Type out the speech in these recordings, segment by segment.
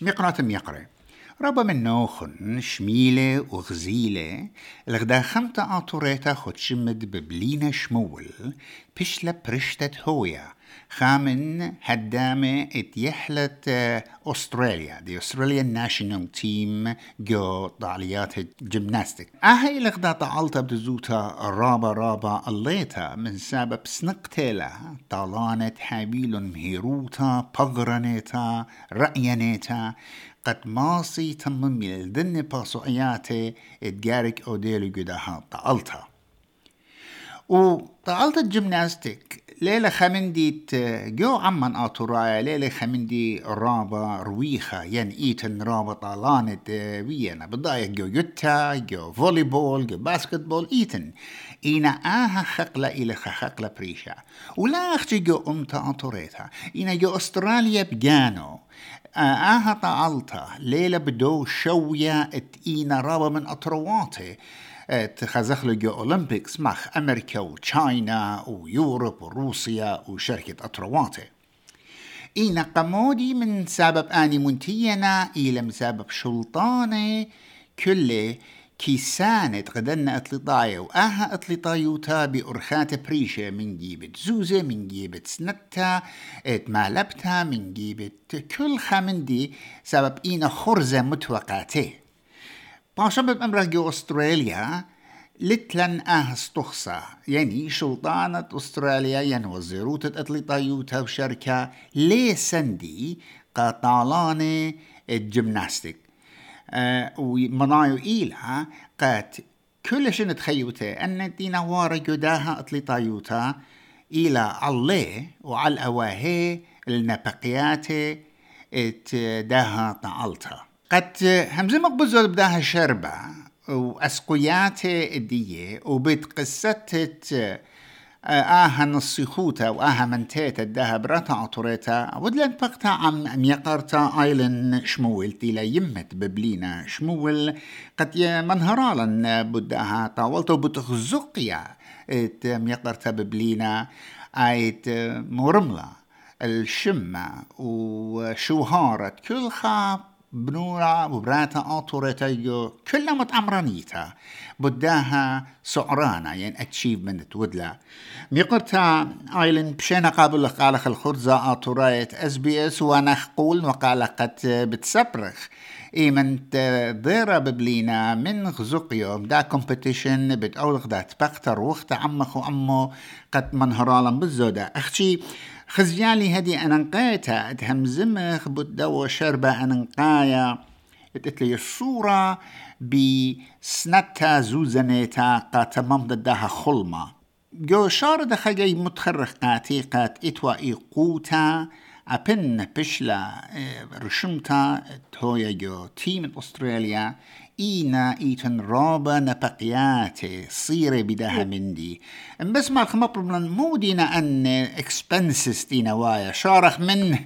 مقرات ميقرة ربا من نوخن شميلة وغزيلة الغدا خمتا آطوريتا خد شمد ببلينا شمول بشلا برشتت هويا خامن هدامة اتيحلت أستراليا دي أستراليا ناشنال تيم جو طاليات الجيمناستيك أهي الغدا طالتا بدزوتا رابا رابا الليتا من سبب سنقتلا طالانت حبيل مهيروتا بغرنيتا رأينيتا قد ماصي تمم الدن باسو اياتي اتجارك اوديلو قداها طالتا وطالت الجيمناستيك ليلة خمندي جو عمان آتورايا ليلة خمندي رابا رويخة ين إيتن رابا طالانة ويانا بضايق جو يوتا جو فولي بول جو باسكت بول إيتن إينا آها خقلة إلى خقلة بريشا ولا أختي جو أمتا آتوريتا إينا جو أستراليا بجانو آها طالتا ليلة بدو شوية اتئينا رابا من أطرواتي تخزخلو جو أولمبيكس مخ أمريكا وتشاينا ويوروب وروسيا وشركة أطرواتي إينا قمودي من سبب آني منتينا إلى من سبب شلطاني كله كيسانة غدنا اطلطاية وآها اطلطايوتا بأرخات بريشة من جيبت زوزة من جيبت سنتا اتمالبتا من جيبت كل خامندي سبب إينا خرزة متوقعتة. باشبب أمريكا أستراليا لتلن آه استخصى. يعني سلطانة أستراليا يعني وزيروت أطلطايوتا وشركة لي سندي قطالانة الجيمناستيك آه ومنايو إيلها قات كل شيء نتخيوته أن دينا وارا جداها أطلطايوتا إلى عليه وعلى الأواهي النبقيات ات داها طعلتا قد همزة مقبوزة بداها شربة وأسقيات الدية وبيت قصة آها نصيخوتا وآها منتيتا الدها براتا عطوريتا ودلن بقتا عم ميقرتا آيلن شمول تيلا يمت ببلينا شمول. قد منهرالا بدأها طاولتو بتخزقيا إت ميقرتا ببلينا آيت مرملة الشمة وشوهارة كل خاب بنورا وبراتا أوتوريتا يو كلها متعمرانيتا بداها سعرانا يعني اتشيفمنت ودلا. ميقرتا آيلن بشينا قابل قالخ الخرزة أوتورايت اس بي اس وأنا قول وقال قد بتسبرخ. من ضيرة ببلينا من غزقيو دا كومبيتيشن بتأولغ دا تبقتر وقت عمخ وأمو قد منهرالا بالزودة أختي خزيالي هدي أنا نقيتها تهمزمخ بدو شربة أنا نقايا. لي الصورة بسنتا زوزنيتا قاتمام ضدها خلمة. جو شار دخجي متخرخ قاتي قات إتوا اي قوتا أبن بشلا رشمتا تويا جو تيم أستراليا. إينا إيتن رابا نبقياتي صيري بدها مندي. بس ما الخمبر مو دينا أن اكسبنسس دينا وايا. شارخ من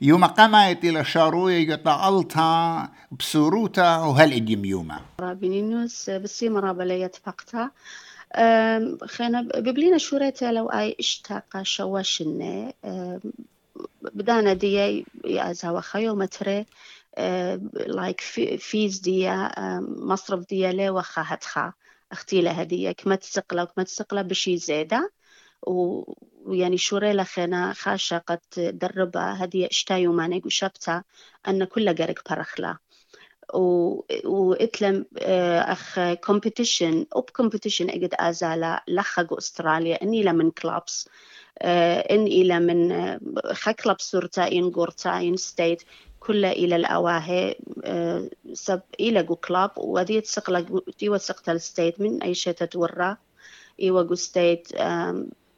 يوم قمت إلى شاروية يطالتا بسوروتا وهل إديم يوما رابينينوس بسي مرابا ليت فقتا خينا ببلينا شوريتا لو أي اشتاق شواشنة. بدانا دي يا زاوا خيو متري لايك فيز دي مصرف دي لي وخا هتخا. أختي لها دي كما تسقلا وكما تسقلا بشي زيادة ويعني شوري لخنا خاشة قد دربا هدي اشتايو ماني وشبتا أن كل قرق برخلا. واتلم أخ كومبيتيشن أوب كومبيتيشن اجد أزالا. لخق أستراليا. إني لمن كلابس ان إلى من خ كلاب سورتا إن غورتا إن ستيت كل إلى الأواهي سب إلى كلاب ودي تسقلا دي سقتا الستيت من أي شيء تتورى. إيوا جو ستيت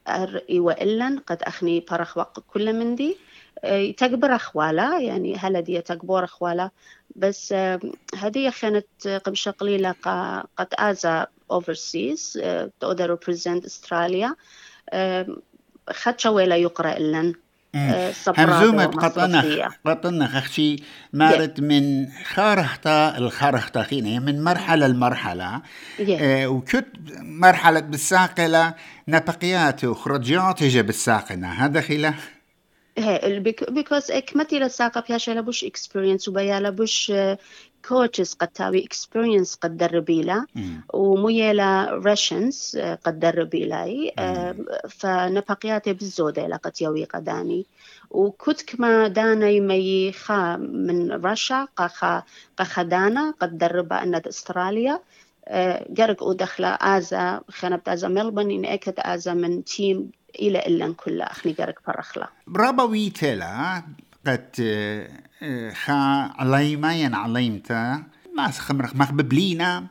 أر إيوا إلن قد أخني برخ وق كل من دي. تكبر أخوالا يعني هلا دي تكبر أخوالا. بس هذه كانت قبل قليلة قد آزا overseas تقدر represent أستراليا خد شويلة يقرأ إلن. همزومة قطنة قطنة خشي مارت من خارحتا الخارحتا خينة من مرحلة لمرحلة. آه وكت مرحلة بالساقلة نبقيات وخرجيات هجا بالساقنة هذا خلا because كمتي لساقة بياشا لبوش experience وبيا لبوش كوتشز قد تاوي experience قد دربي لا وميلا راشنز قد دربي لاي. فنبقياتي بالزودة قد يوي قداني. وكنت كما دانا يمي خا من رشا قا قا دانا قد دربا أن أستراليا. قرق ودخلة آزا خنبت آزا ملبن إن أكد آزا من تيم إلى إلا كل أخني قرق فرخلا برابا تلا قد خا عليما ين عليمتا ما سخمرخ مخببلينا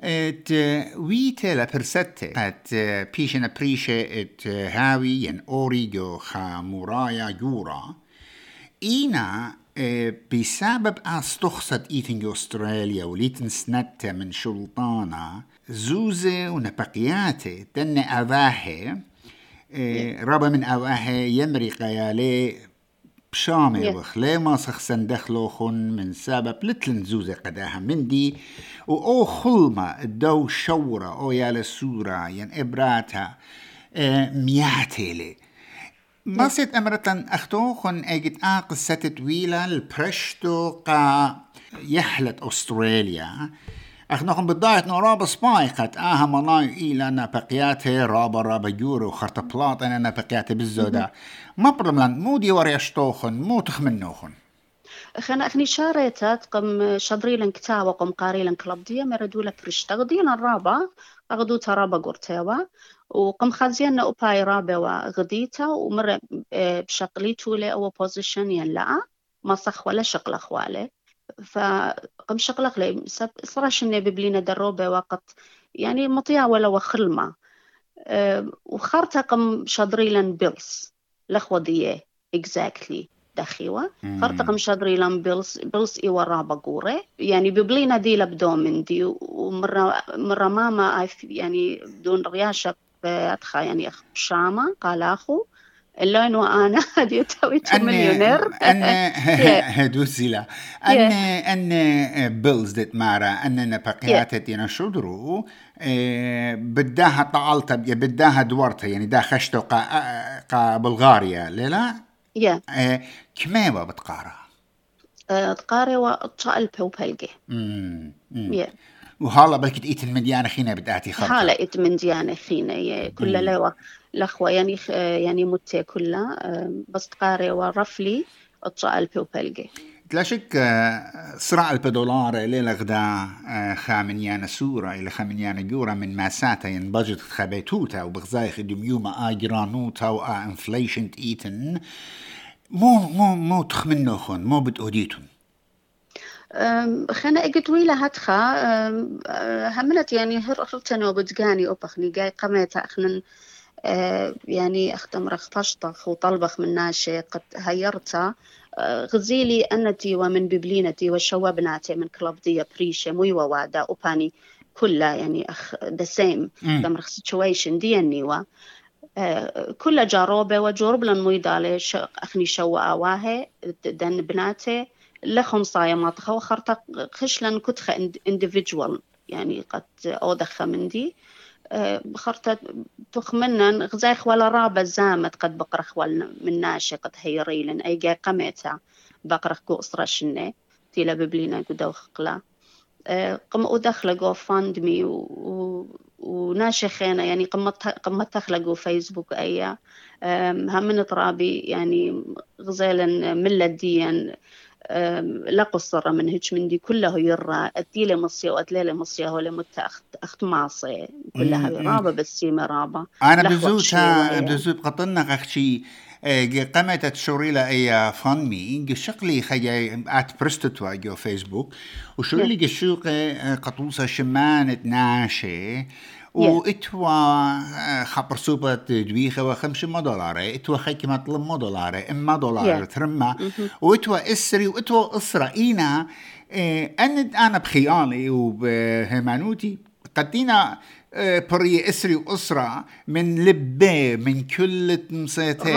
ات ويتلا برستة قد بيشن بريشة ات هاوي ين أوريجو خا مورايا يورا. إينا بسبب أستخصد إيتن أستراليا وليتن سنتة من شلطانة زوزة ونبقياتي تن أواهي ربا من أواهي يمري قيالي بشامي وخ لي ما سخسن دخلوخن من سبب لتلن زوزة قداها من دي و خلما الدو شورة أو يالا سورة ين إبراتها مياتيلي مصيت أمرتن أختوخن أجد آق ستة طويلة البرشتو قا يحلت أستراليا. أخنوخن بداية نورابا سبايقت آها ملاي إيلا أنا بقياته رابا رابا جورو خرط بلاط أنا بقياته بالزودة ما برملان مو دي وري أشتوخن مو تخمنوخن خنا أخني شاريتات قم شدريلن كتاوة قم قاريلن كلابدية مردولة فرشتغدين الرابا أغدو ترابا قرتيوا وقم خازينا أوباي رابع وغديتا ومر آه، بشقليتو لي أو بوزيشن ينلا ما صخ ولا شقل أخوالي. فقم شقلق لي صراحة شني ببلينا دروبة وقت. يعني مطيع ولا وخلمة. وخارتا قم شادريلن بيلس. لخوضية exactly. دخيوة. خرطق مشادري لأن بيلس. بيلس إيوا رابا قوري يعني ببلينا دي لبدو دي ومرة مرة ماما يعني بدون رياشة أدخى يعني شامة قال أخو. اللون وأنا هدي تويت مليونير؟ ان هدوسي لا ان أن بيلز ديت مارا أن بقيات دينا شدرو بداها طالتا بداها دورتا يعني دا خشتو قا, قا بلغاريا لا يا كميوة بتقارا؟ تقاري وطشا بوبلجي يا وهلا بلكي ايت المديانة خينا بداتي خرطة هلا ايت المديانة خينا كل لوا الأخوة يعني يعني متى كلها. بس تقاري ورفلي اطشا البوبلجي لا شك صراع البدولار ليلة غدا خامنيانا سورة إلى خامنيانا جورا من ماساتا ينبجت خبيتوتا وبغزايخ دميوما آجرانوتا وآ انفليشن ايتن مو مو مو تخمنوخن مو بتأوديتن خنا اجت ويلا هتخا همنت يعني هرتنا وبتقاني أبخني جاي قميتا أخنن يعني أختم رخ طشطخ وطلبخ من ناشي قد هيرتا. غزيلي أنتي ومن ببلينتي وشوابناتي من كلاب دي بريشة موي ووادا وباني كلها يعني أخ the same. رخ situation دي النيوة. كل جاروبة وجورب لن مويدالي أخني شو آواهي دن بناتي. لخم صايا ما تخو خرطة خشلن كتخة individual يعني قد أودخة من دي. بخرطة تخمنا غزايخ ولا رابة زامت قد بقرخ ولا من ناشي قد هيريلن. أي جا قميتا بقرخ كو أسرة شنة. تيلا ببلينا قدو خقلا. قم أدخل جو فاند مي وناشي خينا يعني قمت قمت تخلقوا فيسبوك أيا. هم من ترابي يعني غزالا ملة لا قصر من هيك من دي كله يرى أديلة مصية وأدليلة مصية هو لمت أخت أخت معصية. كلها رابة بس رابة أنا بزوتها بزوت قطنا أختي قمت تشوريلا اي فانمي شقلي خي ات برستتوا جو فيسبوك وشوريلي جشوق قطوسة شمان ناشي آه، خبر سوبة دويخة وخمسة ما دولار إتوا خيك ما طلب ما دولار اما دولار ترمى وإتوا إسري وإتوا اسرة اينا آه، أنا أنا بخيالي وبهيمانوتي قدينا آه، بري إسري وأسرة من لبة من كل تمسيته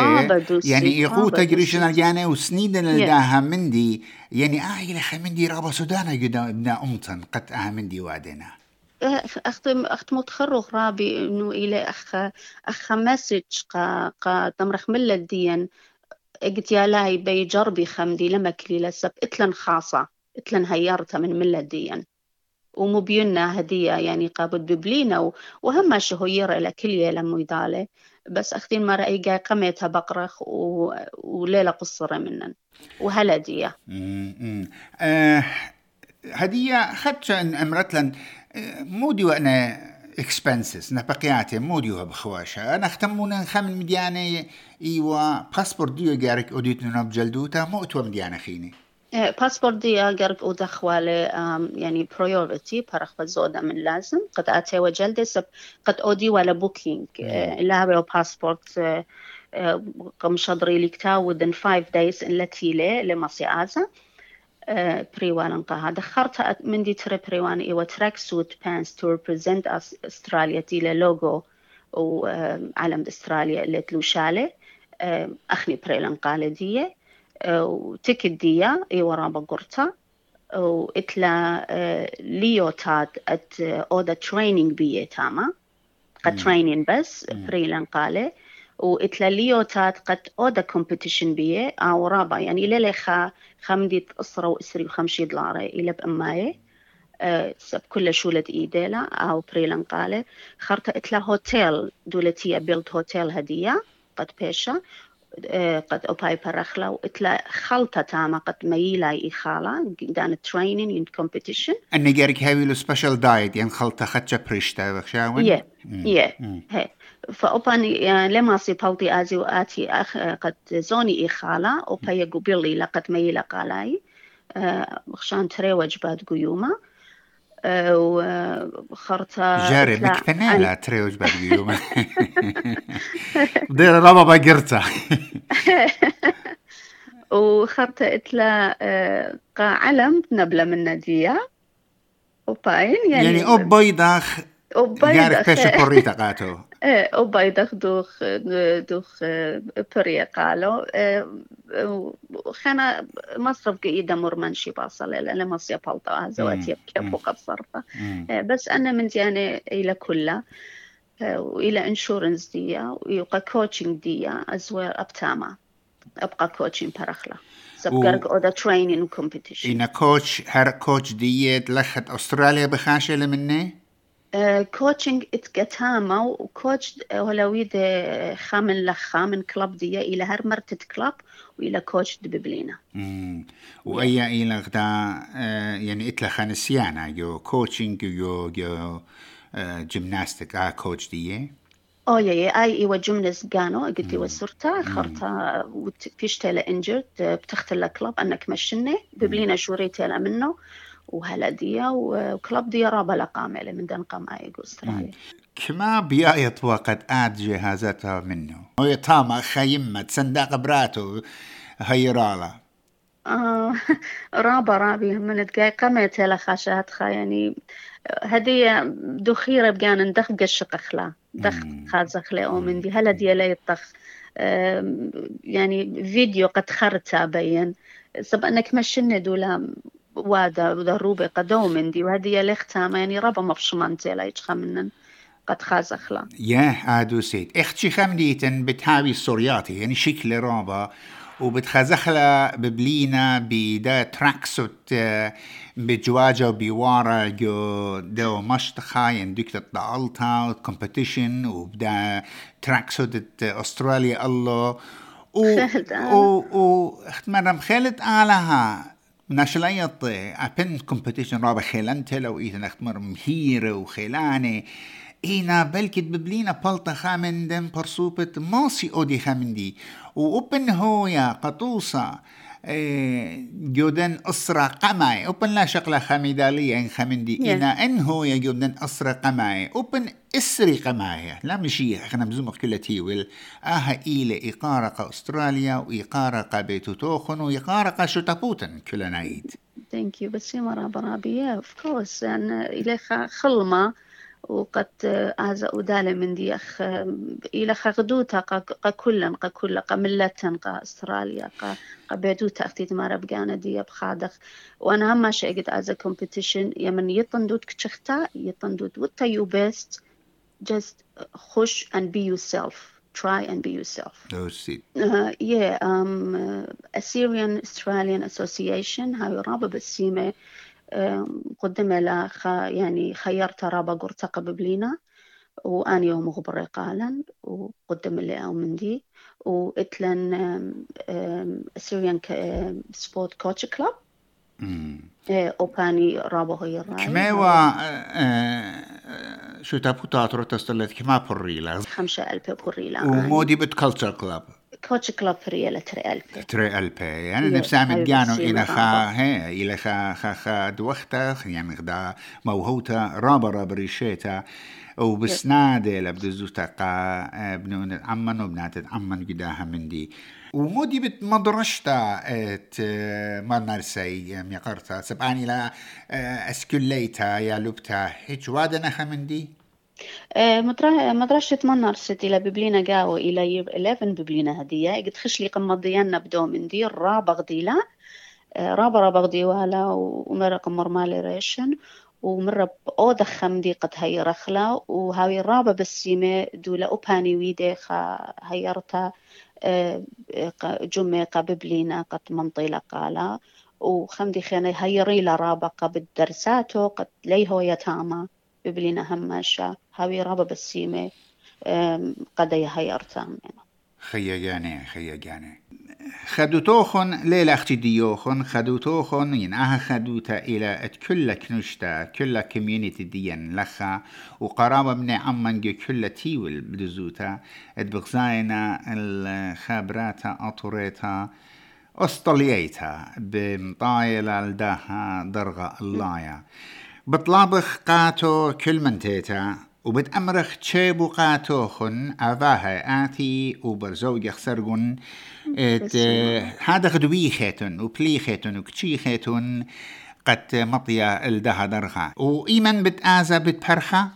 يعني يقو تجريشنا يعني وسنين لداها مندي. يعني آه يلي مندي رابا سودانا قد أمتن قد آه مندي وادنا أختم أختم تخرج رابي إنه إلى أخ أخ مسج قا قا تمرخ ملة ديان قلت يا لاي بيجربي خمدي لما كليلة سب اتلن خاصة اتلن هيارتا من ملديا. ومبينا هدية يعني قابد ببلينا وهم شهير إلى كل يلم يدالي بس أختين مرة إيجا قميتها بقرخ و... وليلة قصرة منن. وهلا دية. آه هدية خدش إن امرتلن آه، مودي وأنا اكسبنسز نبقياتي مودي بخواشا أنا اختمونا خمن مدياني إيوا باسبور ديو جارك أوديت نوب جلدوتا مو اتوا مديانا خيني. باسبور دي جارك أو دخوالي يعني بريورتي برخ بزودا من لازم. قد اتي وجلدي سب قد أودي ولا بوكينج لا هو باسبورت قم شضري لكتا within five days in لتيلي لما سيازا بريوان انقاها. دخرت من دي تري بريوان ايوا تراك سوت بانس تو ريبريزنت أستراليا تيلي لوجو وعلم أستراليا اللي تلوشالي أخني بريلان قالة دي وتكت دي ايوا رابا قرطة. وإتلا ليوتاد ات اودا تريننج بيه تاما. قد ترينين بس بريلان قالة وإتلا ليوتات قد أودا كومبيتيشن بيه أو رابا يعني للي خا خمدي أسرة وإسري وخمشي دلارة إلى بأماي أه سب كل شولة إيديلا أو بريلان قالة خرطة إتلا هوتيل دولتية بيلد هوتيل هدية قد بيشا قد أوباي برخلا وإتلا خلطة تاما قد ميلا إخالة دان ترينين ين كومبيتيشن. أني جارك هاوي لو سبيشال دايت ين خلطة خدشة بريشتا بخشاون؟ يه يه هي. فأوبان يعني لما سي بالتي آزي وآتي أخ قد زوني إخالة أوباي قبيلي لقد ميلا قالاي بخشان تري وجبات قيومة وخرطة جاري بكفنا لا تري وجبات قيومة. دير رابا باقرتا وخرطة إتلا قا علم نبلة من نادية. وباين يعني يعني أوب بيضاخ جارك بيش بوريتا قاتو. وبيضخ دوخ دوخ بريا قالو خنا مصرف قيدة مرمنشي باصل إلى مصيا بلطة زواتي كيف وقد صرفة بس أنا من يعني إلى كلها وإلى إنشورنس ديا ويبقى كوتشنج ديا أزوير أبتاما. أبقى كوتشنج برخلا سبقرق أودا ترينين كومبيتيشن إنا كوتش هر كوتش ديت لخت أستراليا بخاشة لمني؟ كوتشنج اتقتاما وكوتش ولويد خامن لخامن كلاب دي إلى هر مرتد كلاب والى كوتش دببلينا وأي إلى غدا يعني إتلا خانسيانا جو كوتشنج جو جو جيمناستيك آه كوتش دي أو يا أي ايوا جمنس جانو قلت وسرتا خرطا وفيشتلا انجرد بتختل كلاب أنك مشني ببلينا شوريتيلا منه. وهلا ديا وكلب ديا رابا لقامة من دن قمايق استراليا كما بيايط وقت آد جهازاتها منه. تاما خيمة صندوق براتو هيرالا آه رابا رابي من تقاي قمت هلا خاشات خا يعني هدية دخيرة بقان ندخ قشق أخلا دخ خازخ أو من دي. هلا دي لا يطخ. يعني فيديو قد خرتا بين سب إنك مشن دولا وادا ضروبة قدوم دي وهذه يلختها يعني ربا مبشمانتي لا يتخمنن قد خازخلا يا عادو سيد. أختي خمديتن بتهاوي السورياتي يعني شكل رابا وبتخزخلا ببلينا بدا تراكسوت بجواجة وبيوارا جو دو مشتخا ينديك تطالتا كومبيتيشن وبدا تراكسوت أستراليا الله. و و و اخت مرم خالد آلها. ناشلايط أبن كومبيتيشن رابع خيلانت لو إذا نختمر مهيرة وخيلانة. إينا بلكت ببلينا بلطة خامن دم برسوبة ماسي أودي خامن دي. وأبن هويا قطوصة جودن أسرة قماي أوبن لا شغلة خميدالية إن خمندي yeah. إنا. إن هو جودن أسرة قماي أوبن إسري قماي لا مشي إحنا مزومك كل تيول آها إيلة. إقارة أستراليا. وإقارة بيتو توخن وإقارة شتابوتن. كل نايد Thank you. بس مرة برابية. Of course. يعني إلى خلمة. وقد هذا أدالة من دي أخ إلى خغدوتا قا كلا قا كلا قا أستراليا قا قا بيدوتا أختي ما ربقانا دي بخادخ وأنا هم شيء قد هذا كومبيتيشن يمن يطندوت كشختا يطندوت وتا يو بيست just خش and be yourself try and be yourself. Oh, see. Uh, yeah, um, uh, Assyrian Australian Association هاي رابة بالسيمة قدم لها يعني خيرت رابة قرتقة ببلينا وأنا يوم مغبر قالا وقدم لي أو من دي وإتلن Assyrian Sport Coach Club. أوباني رابو هي الراي. كماوا شو تابو تاترو تستلت كما بريلا خمسة ألف بريلا ومودي بت كلتشر كلاب كوتش بريلا تري ألف تري ألف يعني نفسها من جانو إلى خا هي إلى خا خا خا دوختا يعني خدا موهوتا رابا رابا ريشيتا. وبسنادة لبدزوتا قا بنون عمان وبنات عمان قداها من دي. ومودي بت مدرشتا آت ما نرسي ميقرتا. سباني لا أسكليتا يا لبتا هيك وادا نخا من دي مدرسة منرست إلى ببلينا قاو إلى يير 11 ببلينا هدية. قد خش لي قمضيانا بدو من دي رابغ ديلا رابا رابغ ديوالا ومرة قمر مالي ريشن. ومرة بأودا خمدي قد هي رخلا. وهاوي رابا بالسيمة دولا أباني ويدي خا هيرتا جمع قببلينا قد منطيلة قالا. وخمدي خينا هيري لرابا قبل درساتو قد لي هو يتاما ببلينا هماشا هاوي رابا بالسيمة قد هيرتا خيا جاني خيا جاني خدوتوخن ليلة أختي ديوخن. خدوتوخن ينعها خدوتا إلى كل كنشتا كل كوميونيتي ديان لخا. وقرابة من عمان كل تيول بدزوتا. اتبغزاينا الخابراتا أطوريتا. أسطليتا بمطايلة لداها درغة اللايا. بطلابخ قاتو كل منتيتا وبتأمرخ تشيبو قاتوخن أفاها آتي وبرزوج إت هذا خدويخيتن وبليخيتن وكتشيخيتن قد مطيا الدها درخا. وإيمن بتآزا بتبرخا؟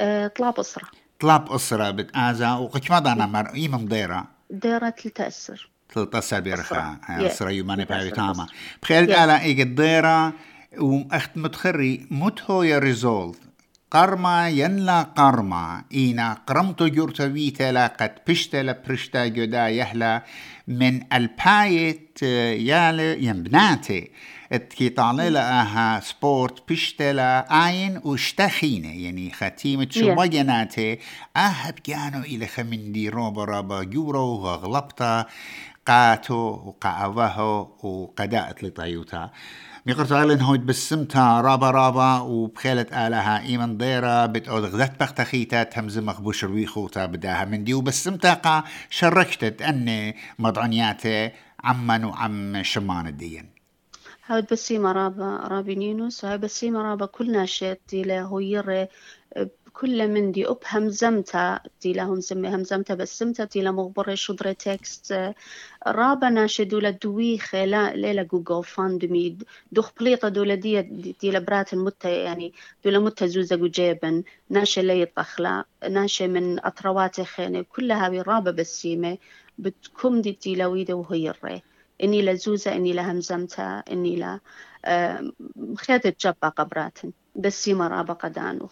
أه طلاب أسرة. طلاب أسرة بتآزا وقشمضا نمر إيمن ضيرة ديرة تلتأسر تلتأسر بيرخا. أسرة. يماني بايتاما بخيل قالا إيجي الضيرة وأخت متخري متهو يا ريزولت؟ قرما ينلا قرما. إينا قرمتو جورتويتا قد بشتلا برشتا جدا يهلا. من ألبايت يال ينبناتي. اتكي طاللا آها سبورت بشتلا آين وشتخينة يعني ختيمة شويناتي أها بجانو إلى خمندي روبا رابا جورو وغلبتا. قاتو وقاوهو وقداءت لطيوتا. ميقرت علن هويد بسمتا رابا رابا وبخيلة آلها إيمن ضيرة بتقود غدت بختخيتا تمز مخبوش رويخوتا بداها من دي وبسمتا قا شركتت أني مضعنياتي عمان وعم شمان الدين. هاود بسيمة رابا رابي نينوس هاي بسيمة رابا كلنا شيت دي هو كل من دي أب همزمتا دي لهم سمي همزمتا بسمتا دي مغبرة شدرة تكست رابا ناشي دولا دويخة لا ليلة جوجل فاند دوخ بليطة دولا دي دي لبرات المتة يعني دولا متة زوزة جيبن ناشي لي طخلا ناشي من أطروات خينة كلها رابا بسيمة بتكم دي دي لويدة وهي الري. إني لزوزة إني لهمزمتا إني لا خيات الجبا قبراتن بسيمة رابا قدانو.